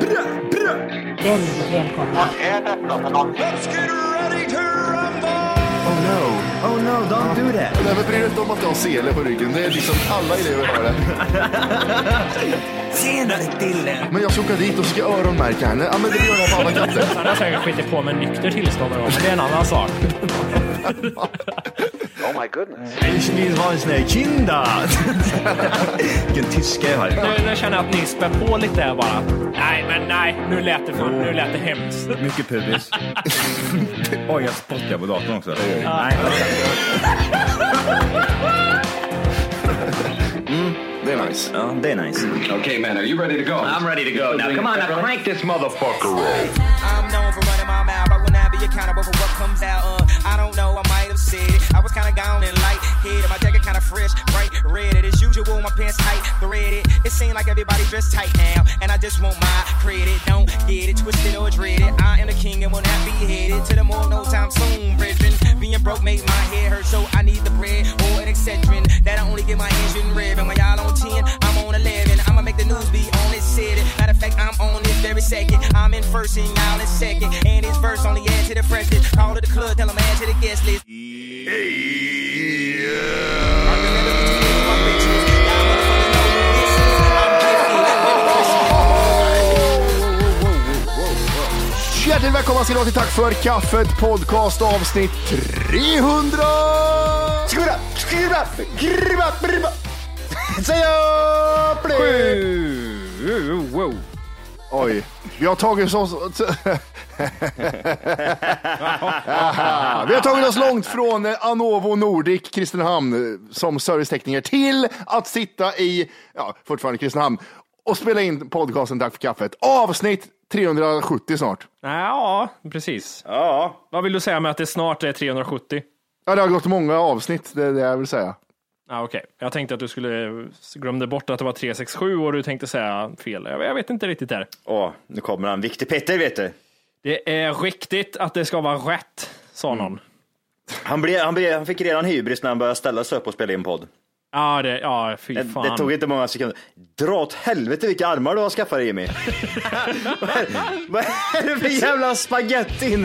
Brö, Väldigt välkomna. Let's get ready Oh no. Oh no, don't do that. Nej men bry dig inte om att du har sele på ryggen. Det är liksom alla elever har det. Senare Dille. Men jag ska åka dit och ska öronmärka henne. Ja men det gör jag på alla katter. Han har säkert skitit på med nykter tillstånd men det är en annan sak. Ich vill ha en sån här kinda. Vilken tyska jag har. Nu, nu känner jag att ni spär på lite här bara. Nej, men nej, nu lät det, fan, nu lät det hemskt. Mycket pubis. Oj, jag spottar på datorn också. Nej. Det är nice. Det är nice. okay, man, are you ready to go? I'm ready to go now. Come on, now crank this motherfucker. I'm known for running my mouth. I will not be accountable for what comes out. Uh, I don't know, I I was kinda gone and light headed. My jacket kinda fresh, bright red. It is usual, my pants tight, threaded. It seems like everybody dressed tight now. And I just want my credit. Don't get it twisted or dreaded. I am the king and will not be headed to the more no time soon, brethren. Being broke made my head hurt, so I need the bread or an Excedrin. That I only get my engine revving. When y'all on 10, I'm on 11. I'ma make the news be on this city. Matter of fact, I'm on this very second. I'm in first and y'all in second. And his verse only add to the freshness. Call to the club, tell him add to the guest list. Hjärtligt välkomna ska ni vara till Tack för kaffet podcast avsnitt 300! Skriva, skriva, skriva, skriva. Säg upp det! Wow. Oj, vi har tagit oss... vi har tagit oss långt från Anovo Nordic Kristinehamn eh, som servicetekniker till att sitta i, ja, fortfarande Kristinehamn och spela in podcasten Tack för kaffet. Avsnitt 370 snart. Ja, precis. Ja. Vad vill du säga med att det snart är 370? Ja, det har gått många avsnitt, det är det jag vill säga. Ja, Okej, jag tänkte att du skulle glömde bort att det var 367 och du tänkte säga fel. Jag jag vet inte riktigt där. Åh, nu kommer han. Viktig Petter, vet du. Det är riktigt att det ska vara rätt, sa någon. Han, blev, han, blev, han fick redan hybris när han började ställa sig upp och spela in podd. Ja, det, ja fy Det, fan. det tog inte många sekunder. Dra åt helvete vilka armar du har skaffat dig Jimmy. vad, är, vad är det för jävla spagettin?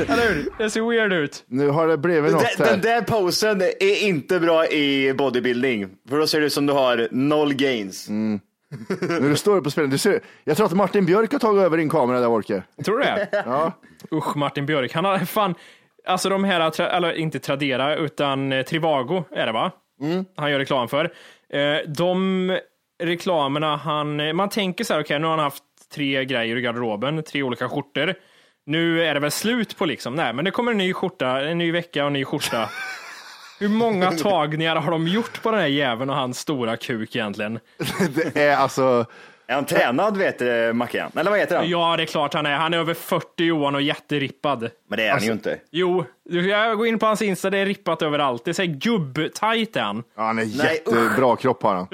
Det ser weird ut. Nu har det blivit något Den, den här. där posen är inte bra i bodybuilding. För då ser det ut som du har noll gains. När du står upp och spelar, du ser, jag tror att Martin Björk har tagit över din kamera där Orke. Tror du det? Ja. Usch, Martin Björk. Han har fan, alltså de här, eller inte Tradera, utan eh, Trivago är det va? Han gör reklam för. Eh, De reklamerna han, man tänker så här, okej nu har han haft tre grejer i garderoben, tre olika skjortor. Nu är det väl slut på liksom, nej men det kommer en ny skjorta, en ny vecka och en ny skjorta. Hur många tagningar har de gjort på den här jäveln och hans stora kuk egentligen? Det är alltså, Är han tränad vet du, Mackan? Eller vad heter han? Ja, det är klart han är. Han är över 40 Johan och jätterippad. Men det är han ju inte. Jo, jag går in på hans Insta, det är rippat överallt. Det säger gubb-tajt är han. Ja, han är Nej, jättebra kropp har han.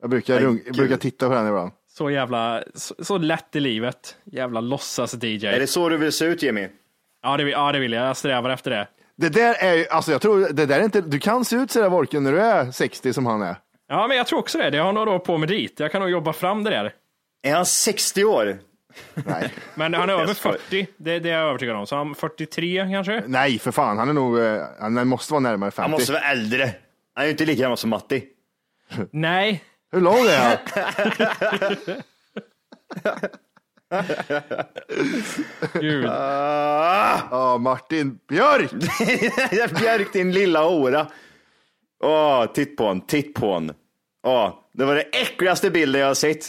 Jag brukar, Nej, rung, jag brukar titta på den ibland. Så jävla, så, så lätt i livet. Jävla låtsas-DJ. Är det så du vill se ut Jimmy? Ja, det, vill- ja, det vill jag. Jag strävar efter det. Det där är ju- alltså jag tror, det där är inte, du kan se ut sådär Volken när du är 60 som han är. Ja, men jag tror också det. Det har några år på mig dit. Jag kan nog jobba fram det där. Är han 60 år? Nej, Men han är över Jag skojar. 40, det, det är jag övertygad om. Så han 43 kanske? nej för fan, han är nog, eh, han måste vara närmare 50. Han måste vara äldre. Han är ju inte lika gammal som Matti. Nej, Hur lång är han? gud. Ja, Martin Björk! Björk din lilla hora. Åh, titt på hon, titt på hon. Åh, det var det äckligaste bilden jag har sett.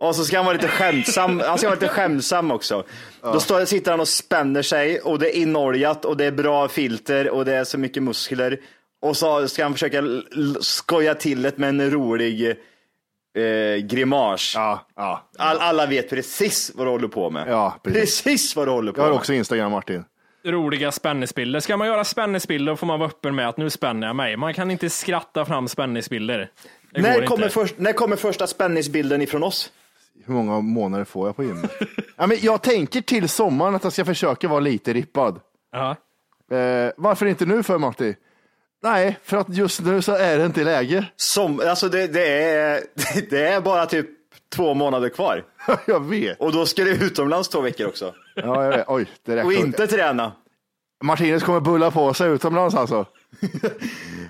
Och så ska han vara lite skämtsam, han ska vara lite skämtsam också. Då står, sitter han och spänner sig och det är inoljat och det är bra filter och det är så mycket muskler. Och så ska han försöka skoja till det med en rolig eh, grimas. Ja, ja. All, alla vet precis vad du håller på med. Ja, precis. precis vad du håller på Jag har med. också Instagram Martin. Roliga spänningsbilder. Ska man göra spänningsbilder får man vara öppen med att nu spänner jag mig. Man kan inte skratta fram spänningsbilder. Det När kommer, inte. först, när kommer första spänningsbilden ifrån oss? Hur många månader får jag på gymmet? ja, men jag tänker till sommaren att jag ska försöka vara lite rippad. Ja. Eh, varför inte nu för Matti? Nej, för att just nu så är det inte läge. Som, alltså det, det, är, det är bara typ två månader kvar. jag vet. Och då ska du utomlands två veckor också. Ja, jag vet. Oj, det räcker. Och inte träna. Martinez kommer bulla på sig utomlands alltså.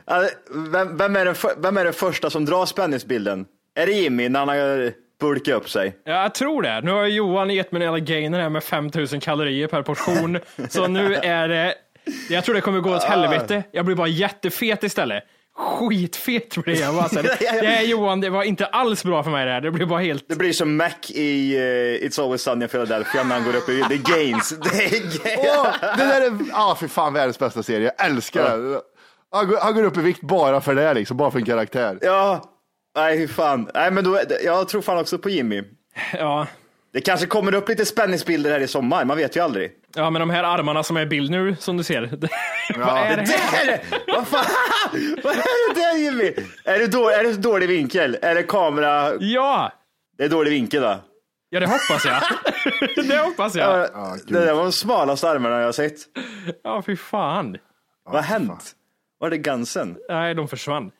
Alltså, Vem, vem, är den, för- vem är den första som drar spänningsbilden? Är det Jimmy när han har bulkat upp sig? Ja, jag tror det. Nu har Johan gett mig en jävla gainer här med 5000 kalorier per portion. Så nu är det, jag tror det kommer gå åt helvete. Jag blir bara jättefet istället. Skitfet blir jag bara. Så det, det är Johan, det var inte alls bra för mig det här. Det blir bara helt... Det blir som Mac i eh, It's Always Sunny in Philadelphia när han går upp i The Gains. Det är gains. Åh, det där är, ja för fan världens bästa serie. Jag älskar det. Han går, han går upp i vikt bara för det liksom, bara för en karaktär. Ja, nej hur fan. Nej men då, är det- jag tror fan också på Jimmy. Ja. Det kanske kommer upp lite spänningsbilder här i sommar, man vet ju aldrig. ja, men de här armarna som är i bild nu, som du ser. Det, vad är det Det här? Vad fan! Vad är det där Jimmy? Är det, då, är det dålig vinkel? Är det kamera? Ja! Det är dålig vinkel va? Ja, det hoppas jag. det hoppas jag. Ja, det där var de smalaste armarna jag har sett. Ja, fy fan. Vad har hänt? Var det Gansen? Nej, de försvann.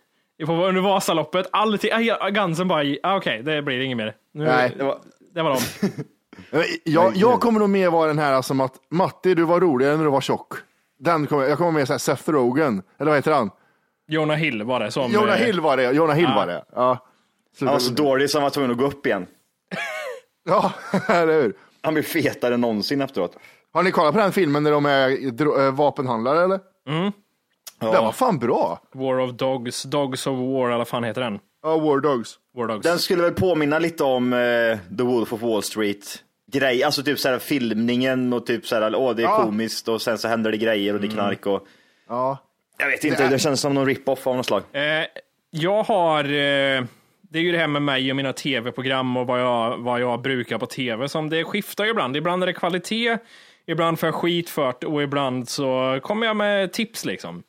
Under Vasaloppet, allting, Gansen bara, ah, okej, det blir inget mer. Nu, Nej. Det var, Det var de. Jag, jag kommer nog mer vara den här som att Matti, du var roligare när du var tjock. Den kommer, jag kommer med så här Seth Rogen, eller vad heter han? Jonah Hill var det som... Jonah eh, Hill var det, Jonah Hill Ja. var det. Ja, han var så dålig så han var tvungen att gå upp igen. ja eller hur? Han blir fetare än någonsin efteråt. Har ni kollat på den filmen när de är äh, vapenhandlare eller? Mm. Den var fan bra. War of Dogs, Dogs of War, eller vad fan heter den? Ja, War Dogs. War Dogs. Den skulle väl påminna lite om eh, The Wolf of Wall Street. Grej, alltså typ såhär filmningen och typ såhär, åh det är Ja. Mm. komiskt och sen så händer det grejer och det är knark och Ja. jag vet inte, Det det, är- känns som någon rip-off av något slag. Eh, jag har, eh, det är ju det här med mig och mina tv-program och vad jag, vad jag brukar på tv som det skiftar ju ibland. Ibland är det kvalitet, ibland får jag skit för det och ibland så kommer jag med tips liksom.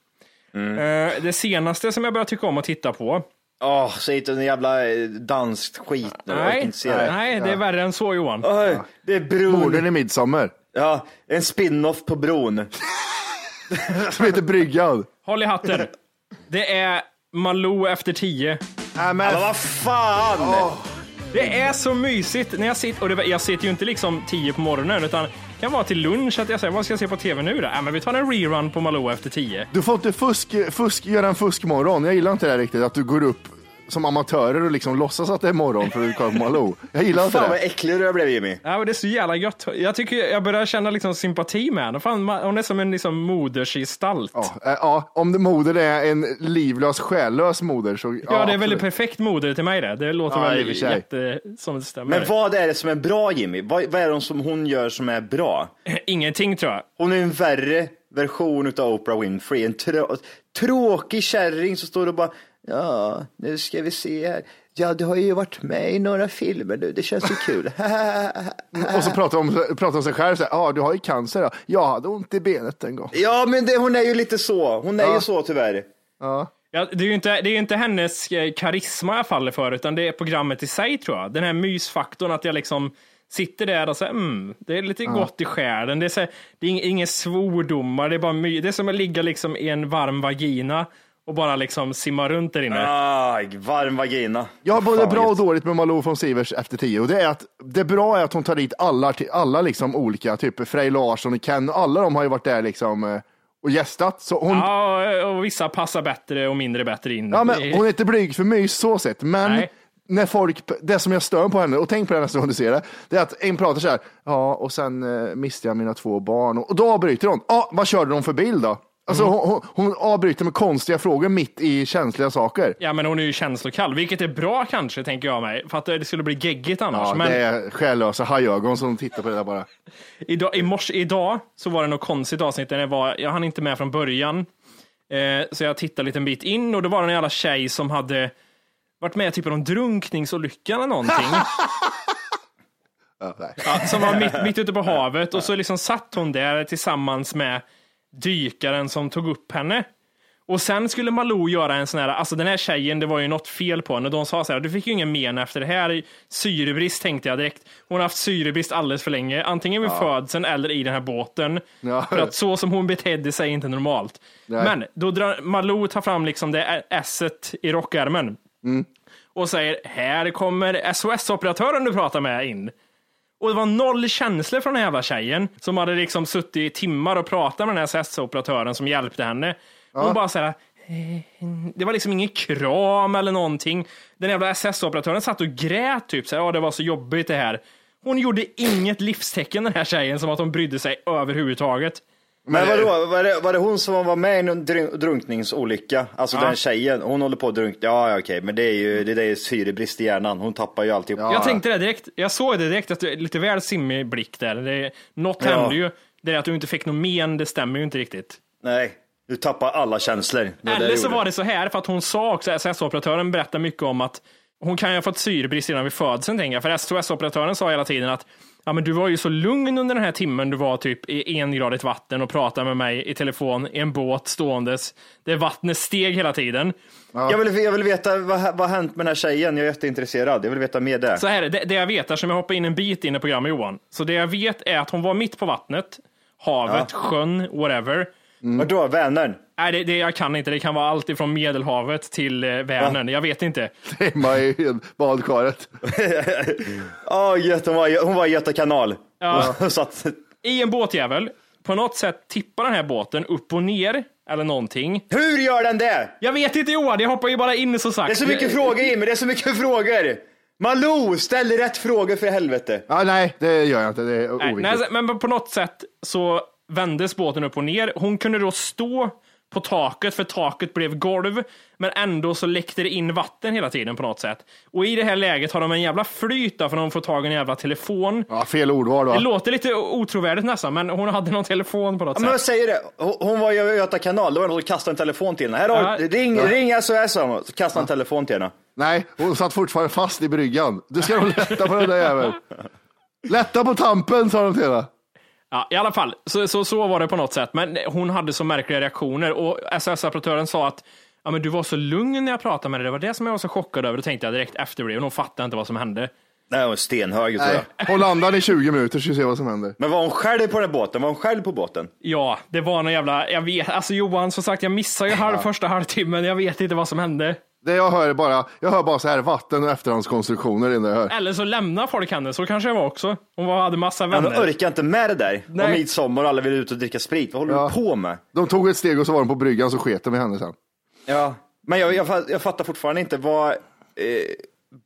Eh, det senaste som jag börjar tycka om att titta på, Åh, säg inte en jävla eh, danskt skit nu, nej, inte se det. nej, det är värre än så Johan. Oj, det är bron. Morden i Midsommar. Ja, en spin-off på bron. Som heter Bryggan. Håll i hatten. Det är Malou efter tio. Äh, Men vad fan! Det är så mysigt när jag sitter, och det, jag sitter ju inte liksom 10 på morgonen utan det kan vara till lunch att jag säger vad ska jag se på tv nu då? Ja, men vi tar en rerun på Malou efter 10. du får inte fusk, fusk, göra en fuskmorgon. Jag gillar inte det här riktigt, att du går upp som amatörer och liksom låtsas att det är morgon för att på Malou. Jag gillar inte Fan vad det. äcklig du blev Jimmy. Ja, men det är så jävla gött. Jag tycker jag börjar känna liksom sympati med henne. Fan, hon är som en liksom modersgestalt. Ja, Ja, äh, ja, om det moder är en livlös, själlös moder så... Ja, det är absolut. väldigt perfekt moder till mig det. Det låter Ja, i och väl för sig. jätte som det stämmer. Men vad är det som är bra Jimmy? Vad, vad är det som hon gör som är bra? Ingenting tror jag. Hon är en värre version utav Oprah Winfrey. En trå- tråkig kärring som står och bara, ja, nu ska vi se här. Ja, du har ju varit med i några filmer nu, det känns ju kul. Och så pratar om, pratar om sig själv, så här, ja du har ju cancer. Ja. Jag hade ont i benet en gång. ja, men det, hon är ju lite så. Hon är ju så tyvärr. Ja. Ja, det är ju inte, det är inte hennes eh, karisma jag faller för, utan det är programmet i sig tror jag. Den här mysfaktorn att jag liksom sitter där och säger mm, det är lite gott i själen. Det är, så, här- det är ing- inga svordomar, det är bara my, det är som att ligga liksom i en varm vagina och bara liksom simma runt där inne. Ah, varm vagina. Jag har både Fan, bra och dåligt med Malou von Sivers efter tio och det är att det bra är att hon tar dit alla, alla liksom olika, typ Frej Larsson och Ken, alla de har ju varit där liksom eh, och gästat. Så hon, ja. Ja, och vissa passar bättre och mindre bättre in. men Det- hon är inte blyg för mys så sett, men Nej. när folk, det som jag stör på henne, och tänk på det nästa gång du ser det, det är att en pratar så här, ja och sen eh, miste jag mina två barn och, och då avbryter hon, ja vad körde de för bil då? Alltså Mm. hon, hon, avbryter med konstiga frågor mitt i känsliga saker. Ja, men hon är ju känslokall, vilket är bra kanske, tänker jag mig. För att det skulle bli geggigt annars. Ja, men det är själlösa hajögon som tittar på det där bara. idag, i morse, idag så var det något konstigt avsnitt. Där det var, jag hann inte med från början. Eh, så jag tittade lite en bit in och då var det en jävla tjej som hade varit med typ någon drunkningsolycka eller någonting. Ja, som var mitt, mitt ute på havet och så liksom satt hon där tillsammans med dykaren som tog upp henne. Och sen skulle Malou göra en sån här, alltså den här tjejen, det var ju något fel på henne. De sa så här, du fick ju ingen men efter det här. Syrebrist tänkte jag direkt. Hon har haft syrebrist alldeles för länge, antingen vid födseln eller i den här båten. Ja. För att så som hon betedde sig är inte normalt. Nej. Men då drar Malou tar fram liksom det esset i rockärmen. Och säger, här kommer SOS-operatören du pratar med in. Och det var noll känslor från den här jävla tjejen som hade liksom suttit i timmar och pratat med den här SS-operatören som hjälpte henne. Hon bara såhär, eh, det var liksom ingen kram eller någonting. Den jävla SS-operatören satt och grät typ såhär, ja det var så jobbigt det här. Hon gjorde inget livstecken den här tjejen som att hon brydde sig överhuvudtaget. Men vadå, var det, var det hon som var med i en drun- drunkningsolycka? Alltså Ja. den tjejen, hon håller på att drunkna. Ja, ja, okej, men det är ju det är syrebrist i hjärnan. Hon tappar ju alltihop. Jag tänkte det direkt, jag såg det direkt att det är lite väl simmig blick där. Det, något Ja. hände ju. Det är att du inte fick något men, det stämmer ju inte riktigt. Nej, du tappar alla känslor. Eller så var det så här, för att hon sa också, SOS-operatören berättar mycket om att hon kan ju ha fått syrebrist redan vid födseln, tänker jag. För SOS-operatören sa hela tiden att ja, men du var ju så lugn under den här timmen du var typ i engradigt vatten och pratade med mig i telefon i en båt ståendes där vattnet steg hela tiden. Jag, vill, jag vill veta vad, vad hänt med den här tjejen. Jag är jätteintresserad. Jag vill veta mer där. Så här, är det, det jag vet, eftersom jag hoppar in en bit in i programmet Johan. Så det jag vet är att hon var mitt på vattnet, havet, sjön, whatever. Vadå, Vänern? Nej, det, det jag kan inte. Det kan vara allt ifrån Medelhavet till eh, Vänern. Jag vet inte. Hemma i badkaret. Ja, hon var, hon var i Göta kanal. Ja. Så att, I en båtjävel. På något sätt tippar den här båten upp och ner eller någonting. hur gör den det? Jag vet inte Johan, jag hoppar ju bara in som sagt. Det är så mycket frågor Jimmy, det är så mycket frågor. Malou, ställ rätt frågor för helvete. Ja, nej, det gör jag inte. Det är Nej, nej, men på något sätt så vändes båten upp och ner. Hon kunde då stå på taket, för taket blev golv, men ändå så läckte det in vatten hela tiden på något sätt. Och i det här läget har de en jävla flyt då, för de får tag i en jävla telefon. Ja, fel ordval Det va? låter lite otrovärdigt nästan, men hon hade någon telefon på något Men jag sätt. säger det, hon var i Göta kanal, då var det någon som kastade en telefon till henne. Här har, Ja. ring, ring SOS, så kastade han en telefon till henne. Nej, hon satt fortfarande fast i bryggan. Du ska nog lätta på den där jäveln. Lätta på tampen, sa de till henne. Ja, I alla fall, så, så, så var det på något sätt. Men hon hade så märkliga reaktioner och SOS-operatören sa att ja, men du var så lugn när jag pratade med dig. Det var det som jag var så chockad över. Då tänkte jag direkt efter det. Och hon fattade inte vad som hände. Nej, hon var stenhög tror jag. håll landan i 20 minuter så vi ser vad som händer. Men var hon själv på den båten? Var hon själv på båten? Ja, det var någon jävla, jag vet, alltså Johan, som sagt, jag missade ju halv, första halvtimmen. Jag vet inte vad som hände. Det jag hör är bara, jag hör bara så här vatten och efterhandskonstruktioner i det jag hör. Eller så lämnar folk henne, så kanske det var också. Hon var, hade massa Men vänner. de orkar inte med det där. Nej. Om midsommar och alla vill ut och dricka sprit. Vad håller Ja. du på med? De tog ett steg och så var de på bryggan så sket de i henne sen. Ja. Men jag, jag, jag fattar fortfarande inte vad... Eh,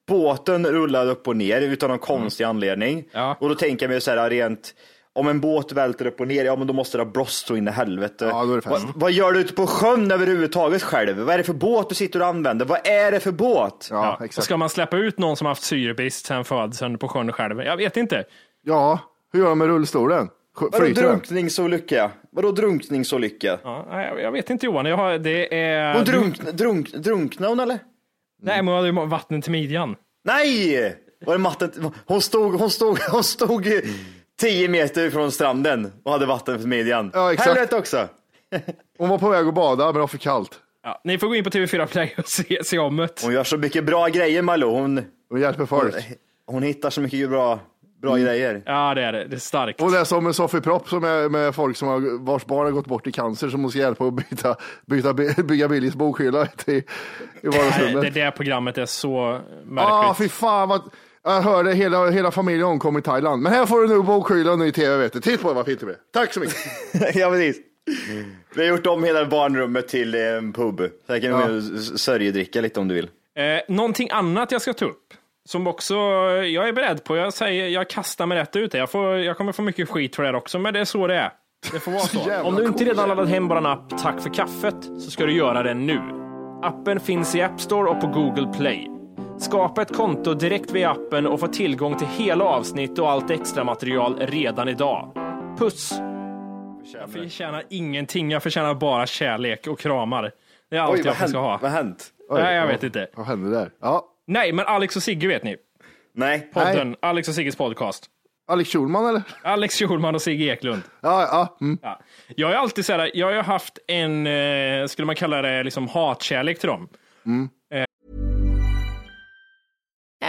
båten rullade upp och ner utan någon konstig anledning. Ja. Och då tänker jag mig så här rent... Om en båt välter upp och ner, ja men då måste det ha blåst så in i helvete. Ja, då är det vad, vad gör du ute på sjön överhuvudtaget själv? Vad är det för båt du sitter och använder? Vad är det för båt? Ja, Ja, ska man släppa ut någon som haft syrebrist sen födseln på sjön själv? Jag vet inte. Ja, hur gör de med rullstolen? Vadå drunkningsolycka? Vadå drunkningsolycka? Ja, nej, jag vet inte Johan, jag har, det är... Hon drunk, drunk, drunknade hon eller? Nej, men hon hade ju vatten till midjan. Nej! Var det matten? Hon stod, hon stod, hon stod tio meter från stranden och hade vatten för midjan. Ja, exakt. Helvete också. Hon var på väg att bada, men det var för kallt. Ja, ni får gå in på TV4 Play och se, se om det. Hon gör så mycket bra grejer Malou. Hon, Hon hjälper folk. hon hittar så mycket bra, bra grejer. Ja, det är det. Det är starkt. Och det är som en Sofie Propp som är med folk som har, vars barn har gått bort i cancer som måste hjälpa att byta, byta, bygga Billys bokhylla i, i Nej, vardagsrummet. det där programmet är så Ah, märkligt. fy fan vad... Jag hörde hela, hela familjen omkom i Thailand. Men här får du nu bokhyllan i tv, vet du. Titta på vad fint det blir. Tack så mycket. ja, precis. Vi har gjort om hela barnrummet till eh, en pub. Så här kan Ja. du sörjedricka lite om du vill. Eh, någonting annat jag ska ta upp, som också jag är beredd på. Jag säger, jag kastar mig rätt ut. Jag, får, jag kommer få mycket skit för det här också, men det är så det är. Det får vara så. jävla Om du inte cool. redan laddat hem vår app Tack för kaffet så ska du göra det nu. Appen finns i App Store och på Google Play. Skapa ett konto direkt via appen och få tillgång till hela avsnitt och allt extra material redan idag. Puss! Jag förtjänar ingenting. Jag förtjänar bara kärlek och kramar. Det är allt Oj, jag vad ska ha. hänt? Vad hänt? Oj, Nej, jag ja. vet inte. Vad hände där? Ja. Nej, men Alex och Sigge vet ni. Nej. Podden, Alex och Sigges podcast. Alex Schulman eller? Alex Schulman och Sigge Eklund. Ja, ja. Mm. Ja. Jag är alltid så här, jag har haft en, eh, skulle man kalla det, liksom hatkärlek till dem.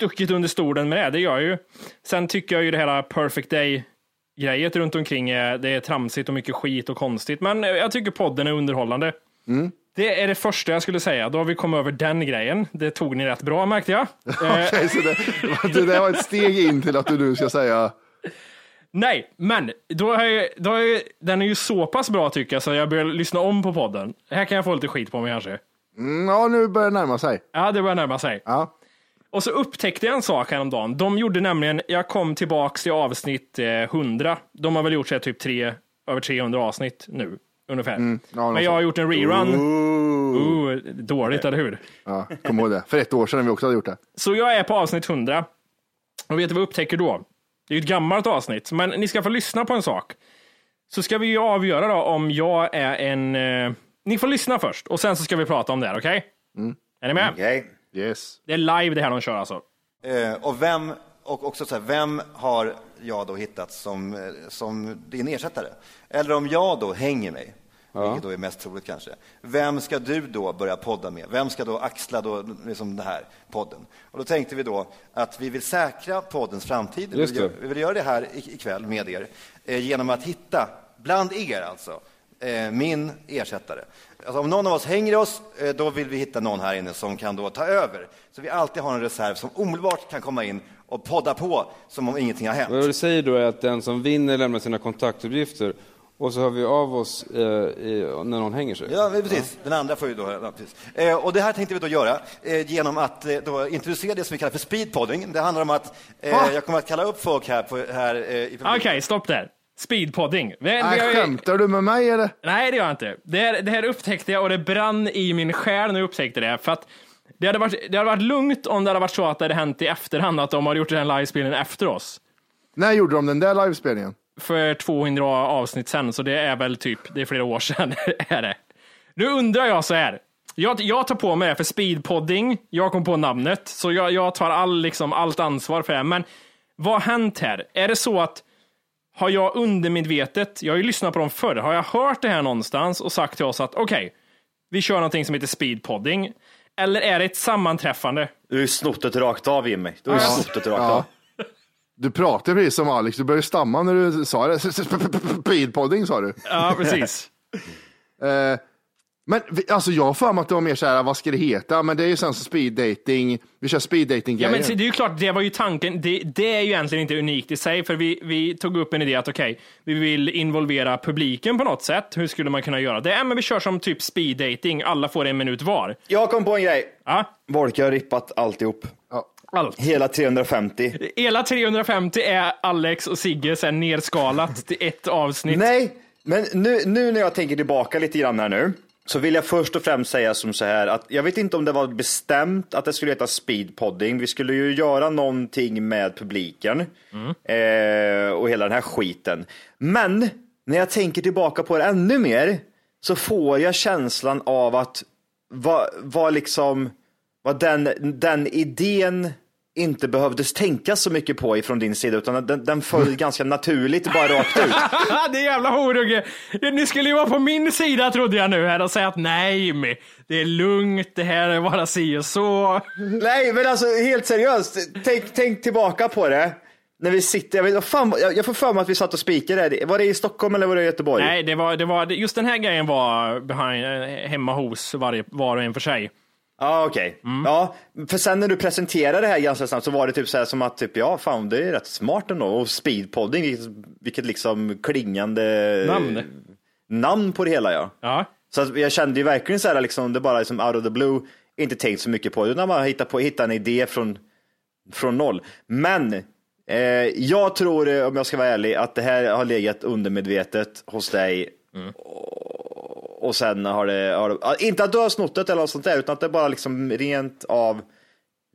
stuckit under stolen med det, det gör jag ju. Sen tycker jag ju det här perfect day grejet runt omkring är, det är tramsigt och mycket skit och konstigt. Men jag tycker podden är underhållande. Det är det första jag skulle säga. Då har vi kommit över den grejen. Det tog ni rätt bra märkte jag. Okej, så det, det där var ett steg in till att du nu ska säga Nej, men då är, jag- då är, jag- den är ju så pass bra tycker jag så jag börjar lyssna om på podden. Här kan jag få lite skit på mig kanske. mm, ja, nu börjar det närma sig. Ja, det börjar närma sig. Ja. Och så upptäckte jag en sak häromdagen. De gjorde nämligen, jag kom tillbaks till avsnitt eh, 100. De har väl gjort så här, typ tre, över 300 avsnitt nu, ungefär. Mm, ja, Men jag har gjort en rerun. Ooh, dåligt, eller hur? Ja, kom ihåg det. För ett år sedan vi också hade gjort det. Så jag är på avsnitt 100. Och vet du vad jag upptäcker då? Det är ju ett gammalt avsnitt, men ni ska få lyssna på en sak. Så ska vi ju avgöra då om jag är en... Eh, ni får lyssna först och sen så ska vi prata om det här, okej? Är ni med? Okej. Yes. Det är live det här de kör alltså. Eh, och vem, och också så här, vem har jag då hittat som, eh, som din ersättare? Eller om jag då hänger mig, vilket då är mest troligt kanske. Vem ska du då börja podda med? Vem ska då axla då liksom den här podden? Och då tänkte vi då att vi vill säkra poddens framtid. Vi Just vill, vi vill göra det här i- ikväll med er, eh, genom att hitta, bland er alltså, eh, min ersättare. Alltså om någon av oss hänger oss, eh, då vill vi hitta någon här inne som kan då ta över. Så vi alltid har en reserv som omedelbart kan komma in och podda på som om ingenting har hänt. Vad du säger då är att den som vinner lämnar sina kontaktuppgifter och så hör vi av oss eh, när någon hänger sig. Ja, men precis. Den andra får ju då... Ja, precis. Eh, och det här tänkte vi då göra eh, genom att eh, då introducera det som vi kallar för speedpodding. Det handlar om att eh, Va? jag kommer att kalla upp folk här, på, här eh, i Okej, publiken. stopp där. Speedpodding. Nej, ju- skämtar du med mig eller? Nej, det gör jag inte. Det här, det här upptäckte jag och det brann i min själ när jag upptäckte det. För att det hade, varit, det hade varit lugnt om det hade varit så att det hade hänt i efterhand, att de har gjort den livespelningen efter oss. När gjorde de den där livespelningen? För 200 avsnitt sen, så det är väl typ, det är flera år sedan. är det. Nu undrar jag så här. Jag, jag tar på mig det för speedpodding, jag kom på namnet, så jag, jag tar all, liksom, allt ansvar för det. Men vad har hänt här? Är det så att har jag undermedvetet, jag har ju lyssnat på dem förr, har jag hört det här någonstans och sagt till oss att okej, vi kör någonting som heter speedpodding. Eller är det ett sammanträffande? Du har ju snott det rakt av Jimmy. Du har ju Ja. snott det rakt Ja. av. Du pratar precis som Alex, du började stamma när du sa det. Speedpodding sa du. Ja, precis. Eh, Men alltså jag har för mig att det var mer så här, vad ska det heta? Men det är ju sen så speed dating. vi kör speed dating Ja, men det är ju klart, det var ju tanken. Det, det är ju egentligen inte unikt i sig, för vi, vi tog upp en idé att okej, vi vill involvera publiken på något sätt. Hur skulle man kunna göra det? Ja, men vi kör som typ speed dating. alla får en minut var. Jag kom på en grej. Ja. Volke har rippat alltihop. Allt. Hela 350. Hela 350 är Alex och Sigge sen nerskalat till ett avsnitt. Nej, men nu, nu när jag tänker tillbaka lite grann här nu, så vill jag först och främst säga som så här att jag vet inte om det var bestämt att det skulle heta speedpodding. Vi skulle ju göra någonting med publiken eh, och hela den här skiten. Men när jag tänker tillbaka på det ännu mer så får jag känslan av att vad, va liksom, vad den, den idén inte behövdes tänka så mycket på ifrån din sida, utan den, den föll ganska naturligt bara rakt ut. det är jävla horunge. Ni skulle ju vara på min sida trodde jag nu här och säga att nej det är lugnt, det här är bara si och så. Nej, men alltså helt seriöst, tänk, tänk tillbaka på det. När vi sitter, jag, vet, fan, jag, jag får för mig att vi satt och spikade. Var det i Stockholm eller var det i Göteborg? Nej, det var, det var, just den här grejen var behind, eh, hemma hos varje, var och en för sig. Ja, okej. Ja, för sen när du presenterade det här ganska snabbt så var det typ så här som att typ, ja, fan, det är rätt smart ändå. Och speedpodding, vilket, vilket liksom klingande Namn. namn på det hela, ja. Ja. Så att jag kände ju verkligen så här, liksom, det bara liksom out of the blue, inte tänkt så mycket på det, utan bara hitta, på, hitta en idé från, från noll. Men eh, jag tror, om jag ska vara ärlig, att det här har legat undermedvetet hos dig. Och, och sen har det, har det, inte att du har snott det eller något sånt där, utan att det bara liksom rent av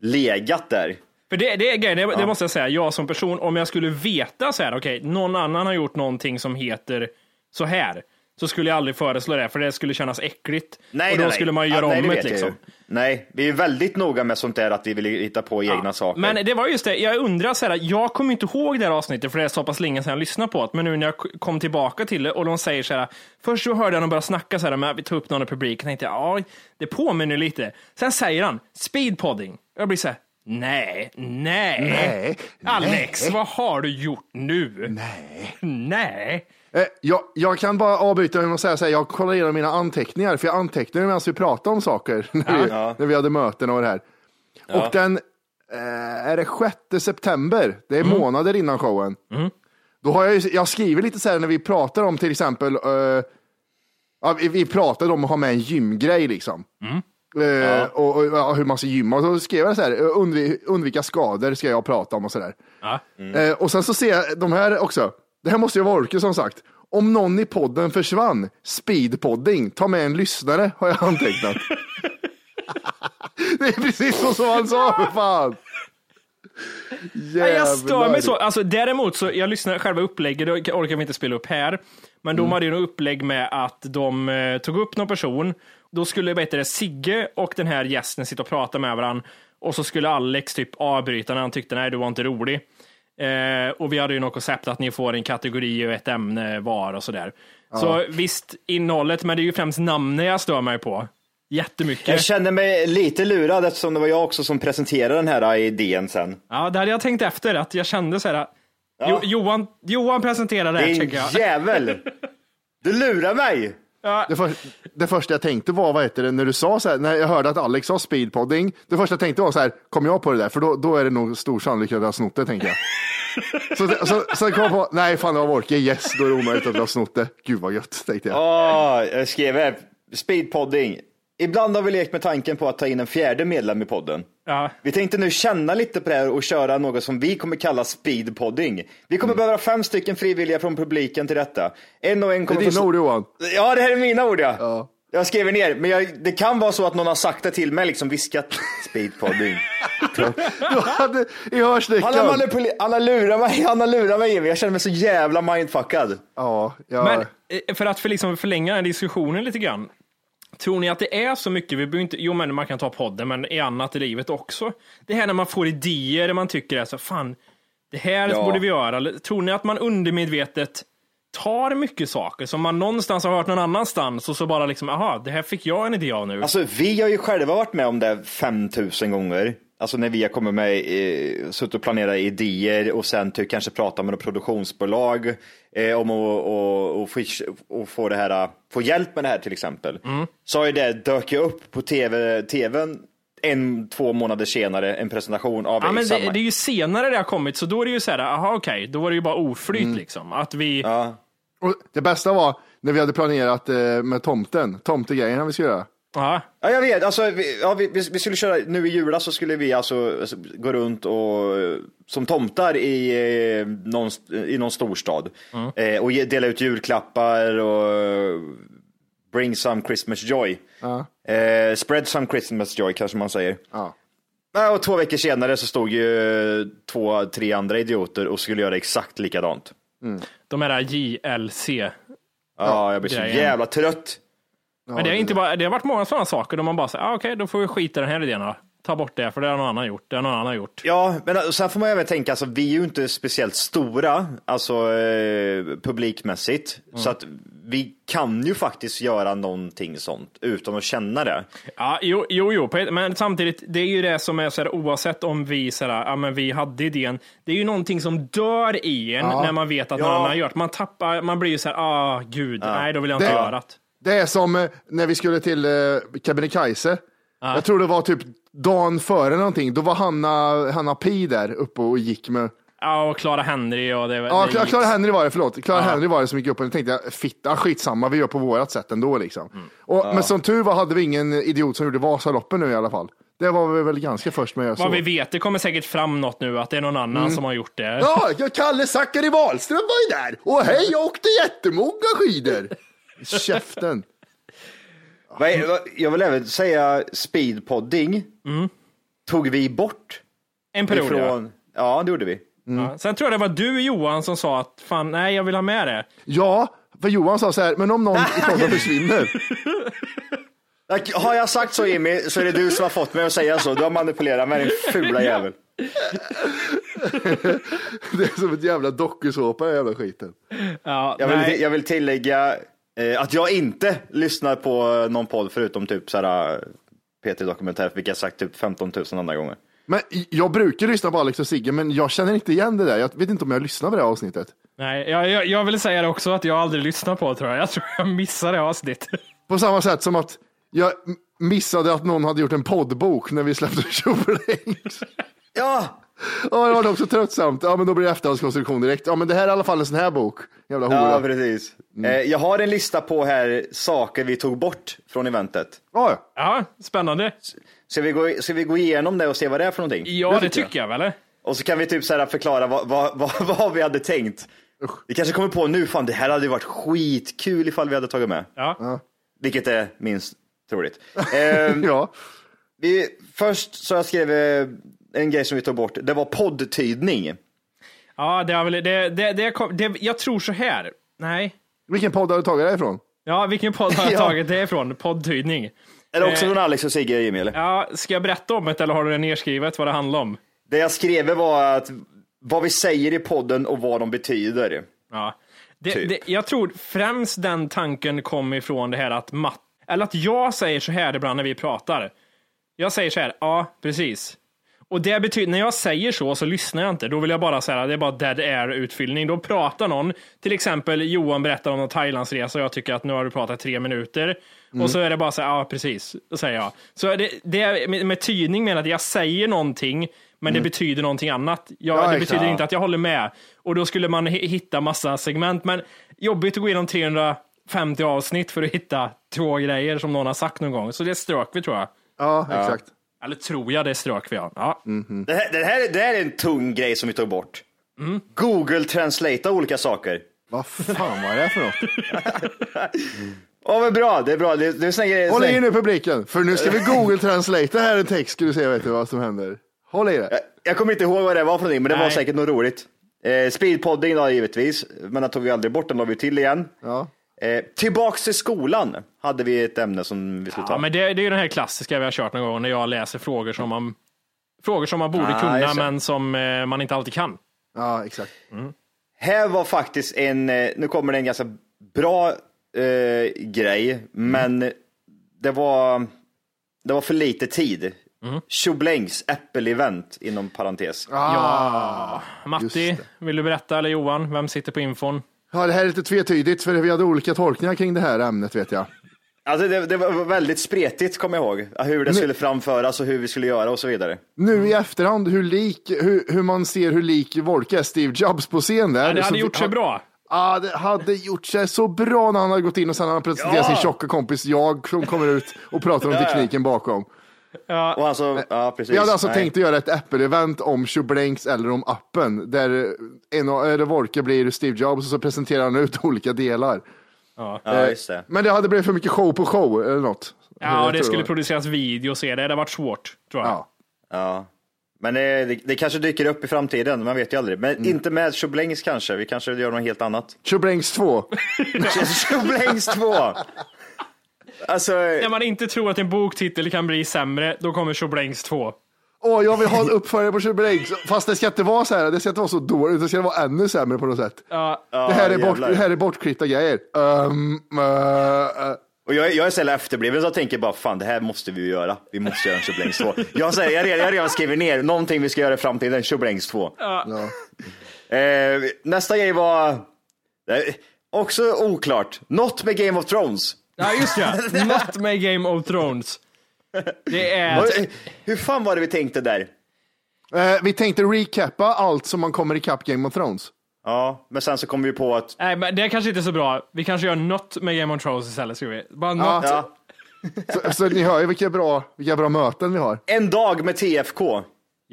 legat där. För det, det är grejen, det, Ja. det måste jag säga, jag som person, om jag skulle veta så här, okej, någon annan har gjort någonting som heter så här, så skulle jag aldrig föreslå det, för det skulle kännas äckligt. Nej, och då nej, skulle nej. man ju Ja, göra nej, om det liksom. Nej, vi är väldigt noga med sånt där att vi vill hitta på egna saker. Men det var just det, jag undrar så här, jag kommer inte ihåg det här avsnittet för det är så pass länge sedan jag lyssnade på det, men nu när jag kom tillbaka till det och de säger så här, först så hörde jag dem börja snacka så här, men vi tar upp någon i publiken, tänkte jag, ja, det påminner lite. Sen säger han, speedpodding. Jag blir så här, nej, nej, Nej, Alex, nej. vad har du gjort nu? Nej. Nej. Eh, jag, jag kan bara avbryta med att säga så här, jag kollar igenom mina anteckningar, för jag antecknade medan vi pratade om saker, när, vi, Ja. när vi hade möten och det här. Ja. Och den, eh, är det 6 september, det är Mm. månader innan showen. Då har jag, jag skriver lite så här när vi pratar om till exempel, eh, ja, vi, vi pratade om att ha med en gymgrej liksom. Mm. Eh, och, och ja, hur man ska gymma. Och så skrev jag så här, eh, undvi, undvika skador ska jag prata om och så där. Eh, och sen så ser jag de här också. Det här måste ju vara Orke som sagt. Om någon i podden försvann, speedpodding, ta med en lyssnare har jag antecknat. det är precis så som han sa för fan. Nej, jag stör Jävlar. mig så. Alltså, däremot så, jag lyssnar själva upplägget, det orkar vi inte spela upp här. Men de hade ju något upplägg med att de eh, tog upp någon person. Då skulle det, Sigge och den här gästen sitta och prata med varandra. Och så skulle Alex typ avbryta när han tyckte nej, du var inte rolig. Eh, och vi hade ju något koncept att ni får en kategori och ett ämne var och sådär. Så visst, innehållet, men det är ju främst namnet jag stör mig på. Jättemycket. Jag känner mig lite lurad eftersom det var jag också som presenterade den här idén sen. Ja, det hade jag tänkt efter, att jag kände så här. Jo, Johan, Johan presenterade det här, Din tycker jag. jävel! Du lurar mig! Det, för, det första jag tänkte var, vad heter det, när du sa så här, när jag hörde att Alex sa speedpodding, det första jag tänkte var så här, kom jag på det där? För då, då är det nog stor sannolikhet att jag har snott det, tänker jag. så, så, så kom jag på, nej fan det var Orke, yes, då är det omöjligt att jag har snott det. Gud vad gött, tänkte jag. Åh, jag skrev här, speedpodding. Ibland har vi lekt med tanken på att ta in en fjärde medlem i podden. Ja. Vi tänkte nu känna lite på det här och köra något som vi kommer kalla speedpodding. Vi kommer behöva fem stycken frivilliga från publiken till detta. En och en Det är kommer dina få... ord Johan. Ja, det här är mina ord ja. Ja. Jag skriver ner, men jag, det kan vara så att någon har sagt det till mig, liksom viskat speedpodding. Du hade i Han har, hörsnäckan. han har lurat mig, han har lurat mig Jimmy. Jag känner mig så jävla mindfuckad. Ja, ja. Men eh, för att för liksom förlänga den diskussionen lite grann. Tror ni att det är så mycket, vi inte, jo men man kan ta podden, men i annat i livet också. Det här när man får idéer, man tycker är så, fan, Det här Ja. borde vi göra. Tror ni att man undermedvetet tar mycket saker som man någonstans har hört någon annanstans och så bara liksom, aha, det här fick jag en idé av nu. Alltså vi har ju själva varit med om det 5000 gånger. Alltså när vi har kommit med, eh, suttit och planerat idéer och sen typ kanske prata med något produktionsbolag eh, om att och, och, få, och få, det här, få hjälp med det här till exempel. Mm. Så har ju det dök upp på TV, tvn en, två månader senare, en presentation av Ja, men det, det är ju senare det har kommit, så då är det ju så här, aha okej, då var det ju bara oflyt Mm. liksom. Att vi, Och det bästa var när vi hade planerat eh, med tomten, tomtegrejerna vi skulle göra. Ja, Ja, jag vet. Alltså, vi, ja, vi, vi skulle köra, nu i julas så skulle vi alltså alltså, gå runt och eh, som tomtar i, eh, någon, i någon storstad eh, och ge, dela ut julklappar och eh, bring some Christmas joy. Eh, spread some Christmas joy kanske man säger. Ja. Ja, och två veckor senare så stod ju eh, två, tre andra idioter och skulle göra exakt likadant. de här JLC. Ja, jag blir så jävla trött. Men det, är inte bara, det har varit många sådana saker där man bara säger, ah, okej, då får vi skita i den här idén då. Ta bort det, för det har någon annan gjort. Det har någon annan gjort. Ja, men sen får man även tänka, alltså, vi är ju inte speciellt stora, alltså eh, publikmässigt, så att vi kan ju faktiskt göra någonting sånt utan att känna det. Ja, jo, jo, jo, men samtidigt, det är ju det som är så här, oavsett om vi så här, ja men vi hade idén, det är ju någonting som dör i en Ja. när man vet att Ja. någon annan har gjort. Man tappar, man blir ju så här, ah gud, nej då vill jag inte Det- göra det. Det är som eh, när vi skulle till eh, Kebnekaise. Jag tror det var typ dagen före någonting. Då var Hanna, Hanna Pi där uppe och gick med Ja, och Clara Henry och det, Ja, det Clara Henry var det, förlåt. Clara Ja. Henry var det som gick upp och tänkte jag, fitta, skitsamma, vi gör på vårat sätt ändå liksom. Mm. Och, Men som tur var hade vi ingen idiot som gjorde Vasaloppen nu i alla fall. Det var vi väl ganska först med så. Vad vi vet, det kommer säkert fram något nu, att det är någon annan Mm. som har gjort det. Ja, Kalle Zackari Wahlström var ju där. Och hej, jag åkte jättemånga skidor. Käften. Jag vill även säga speedpodding tog vi bort. En period, ifrån, ja. det gjorde vi. Ja. Sen tror jag det var du Johan som sa att fan, nej jag vill ha med det. Ja, för Johan sa så här, men om någon i podden försvinner. Har jag sagt så Jimmy så är det du som har fått mig att säga så. Du har manipulerat mig din fula jävel. Det är som ett jävla dokusåpa, den jävla skiten. Ja, Jag nej. vill, jag vill tillägga att jag inte lyssnar på någon podd förutom typ såhär P3 Dokumentär, vilket jag sagt typ 15 000 andra gånger. Men jag brukar lyssna på Alex och Sigge, men jag känner inte igen det där. Jag vet inte om jag lyssnar på det här avsnittet. Nej, jag, jag, jag vill säga det också att jag aldrig lyssnar på det tror jag. Jag tror jag missade det avsnittet. På samma sätt som att jag missade att någon hade gjort en poddbok när vi släppte Tjoflängd. Ja! Ja, det var också tröttsamt. Ja, men då blir det efterhandskonstruktion direkt. Ja, men det här är i alla fall en sån här bok. Jävla hora. Ja, precis. Eh, jag har en lista på här saker vi tog bort från eventet. Ja, Ja, spännande. Ska vi, gå, ska vi gå igenom det och se vad det är för någonting? Ja, det tycker jag väl. eller? Och så kan vi typ så här förklara vad, vad, vad, vad vi hade tänkt. Vi kanske kommer på nu, fan det här hade ju varit skitkul ifall vi hade tagit med. Ja. Vilket är minst troligt. Ehm, ja. vi, först så jag skrev eh, en grej som vi tog bort. Det var poddtydning. Ja, det har väl, det, det, det, kom, det, jag tror så här. Nej. Vilken podd har du tagit det ifrån? Ja, vilken podd har jag Ja. tagit det ifrån? Poddtydning. Är det också Eh, från Alex och Sigge Jimmy eller? Ja, ska jag berätta om det eller har du det nedskrivet vad det handlar om? Det jag skrev var att vad vi säger i podden och vad de betyder. Ja. Det, Typ. det, jag tror främst den tanken kom ifrån det här att Matt, eller att jag säger så här ibland när vi pratar. Jag säger så här, ja precis. Och det betyder, när jag säger så så lyssnar jag inte. Då vill jag bara säga det är bara dead air utfyllning. Då pratar någon, till exempel Johan berättar om en Thailandsresa och jag tycker att nu har du pratat tre minuter. Mm. Och så är det bara så här, ja precis, säger jag. Så det, det med, tydning menar att jag säger någonting, men det Mm. betyder någonting annat. Jag, Ja, det betyder inte att jag håller med. Och då skulle man hi- hitta massa segment, men jobbigt att gå igenom 350 avsnitt för att hitta två grejer som någon har sagt någon gång. Så det strök vi tror jag. Ja, exakt. Eller tror jag det strök vi, ja. ja. Det här, det, här, det här är en tung grej som vi tog bort. Google translate olika saker. Vad fan var det för något? Ja men bra, det är bra. Det, det är grejer, Håll i nu publiken, för nu ska vi Google Translate här en text, ska du se vet du vad som händer. Håll i det. Jag kommer inte ihåg vad det var för någonting, men det var Nej. säkert något roligt. Eh, speedpodding då givetvis, men den tog vi aldrig bort, den la vi till igen. Ja. Eh, tillbaks till skolan hade vi ett ämne som vi skulle ta. Ja, men det, det är ju den här klassiska vi har kört någon gång när jag läser frågor som man, frågor som man borde Ah, kunna men som eh, man inte alltid kan. Ja, exakt. Här var faktiskt en, eh, nu kommer det en ganska bra eh, grej, men det var, det var för lite tid. Tjoblängs Apple-event inom parentes. Ja, Matti, vill du berätta eller Johan, vem sitter på infon? Ja, det här är lite tvetydigt för vi hade olika tolkningar kring det här ämnet vet jag. Alltså det, det var väldigt spretigt, kommer jag ihåg. Hur det skulle framföras och hur vi skulle göra och så vidare. Nu i efterhand, hur lik, hur, hur man ser hur lik Wolke är Steve Jobs på scen där. Ja, det hade Så- gjort sig bra. Ja, det hade gjort sig så bra när han hade gått in och sen har han presenterat Ja. sin tjocka kompis jag som kommer ut och pratar om tekniken bakom. Och alltså, ja precis. Vi hade alltså Nej. tänkt att göra ett Apple-event om Tjoblenks eller om appen där en av, eller Wolke blir Steve Jobs och så presenterar han ut olika delar. Ja. Ja, just det. Men det hade blivit för mycket show på show eller något. Ja, det skulle var. produceras video och se det. Det hade varit svårt, tror jag. Ja. Ja. Men det, det, det kanske dyker upp i framtiden, man vet ju aldrig. Men Mm. inte med Tjoblängs kanske, vi kanske gör något helt annat. Tjoblenks 2. Tjoblängs 2! Alltså, När man inte tror att en boktitel kan bli sämre, då kommer Tjoblängs 2. Åh, jag vill ha en uppföljare på Tjoblenks. Fast det ska inte vara så här, det ska inte vara så dåligt, det ska vara ännu sämre på något sätt. Ja, det, här är bort, det här är bortklippta grejer. Um, uh, uh. och jag, jag är så jävla efterbliven så jag tänker bara, fan det här måste vi ju göra. Vi måste göra en Tjoblängs 2. Jag, säger, jag, jag har redan skrivit ner någonting vi ska göra i framtiden, Tjoblängs 2. Ja. Eh, nästa grej var, eh, också oklart, något med Game of Thrones. Ja just ja. Not med Game of Thrones. Det är... Hur fan var det vi tänkte där? Eh, vi tänkte recappa allt som man kommer ikapp Game of Thrones. Ja, men sen så kom vi på att, Nej, men det är kanske inte är så bra. Vi kanske gör något med Game of Thrones istället, ska vi? Bara något. ja, Så, så ni hör ju vilka bra, vilka bra möten vi har. en dag med TFK.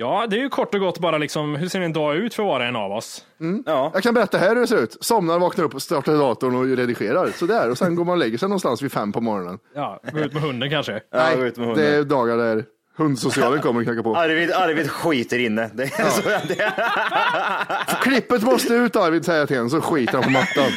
Ja, det är ju kort och gott bara liksom, hur ser en dag ut för var och en av oss? Ja. Jag kan berätta här hur det ser ut. Somnar, vaknar upp, startar datorn och redigerar. Sådär. Och sen går man och lägger sig någonstans vid fem på morgonen. Ja, gå ut med hunden kanske. Ja, gå ut med hunden. det är dagar där hundsocialen kommer och knackar på. Arvid, Arvid skiter inne. Det är så, det, Klippet måste ut Arvid, säger jag till honom, så skiter han på mattan.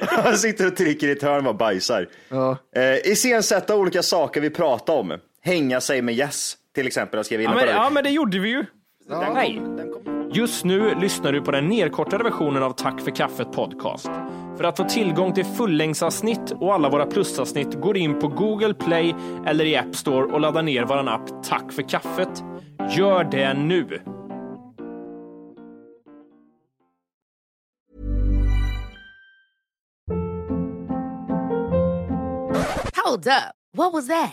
han sitter och trycker i ett hörn och bajsar. Ja. Eh, iscensätta olika saker vi pratar om. Hänga sig med yes, till exempel. Jag skrev in Ja på men, det. ja, men det gjorde vi ju. Den Nej. kom- den kom- Just nu lyssnar du på den nedkortade versionen av Tack för kaffet podcast. För att få tillgång till fullängdsavsnitt och alla våra plusavsnitt går in på Google Play eller i App Store och laddar ner vår app Tack för kaffet. Gör det nu! Hold up. What was that?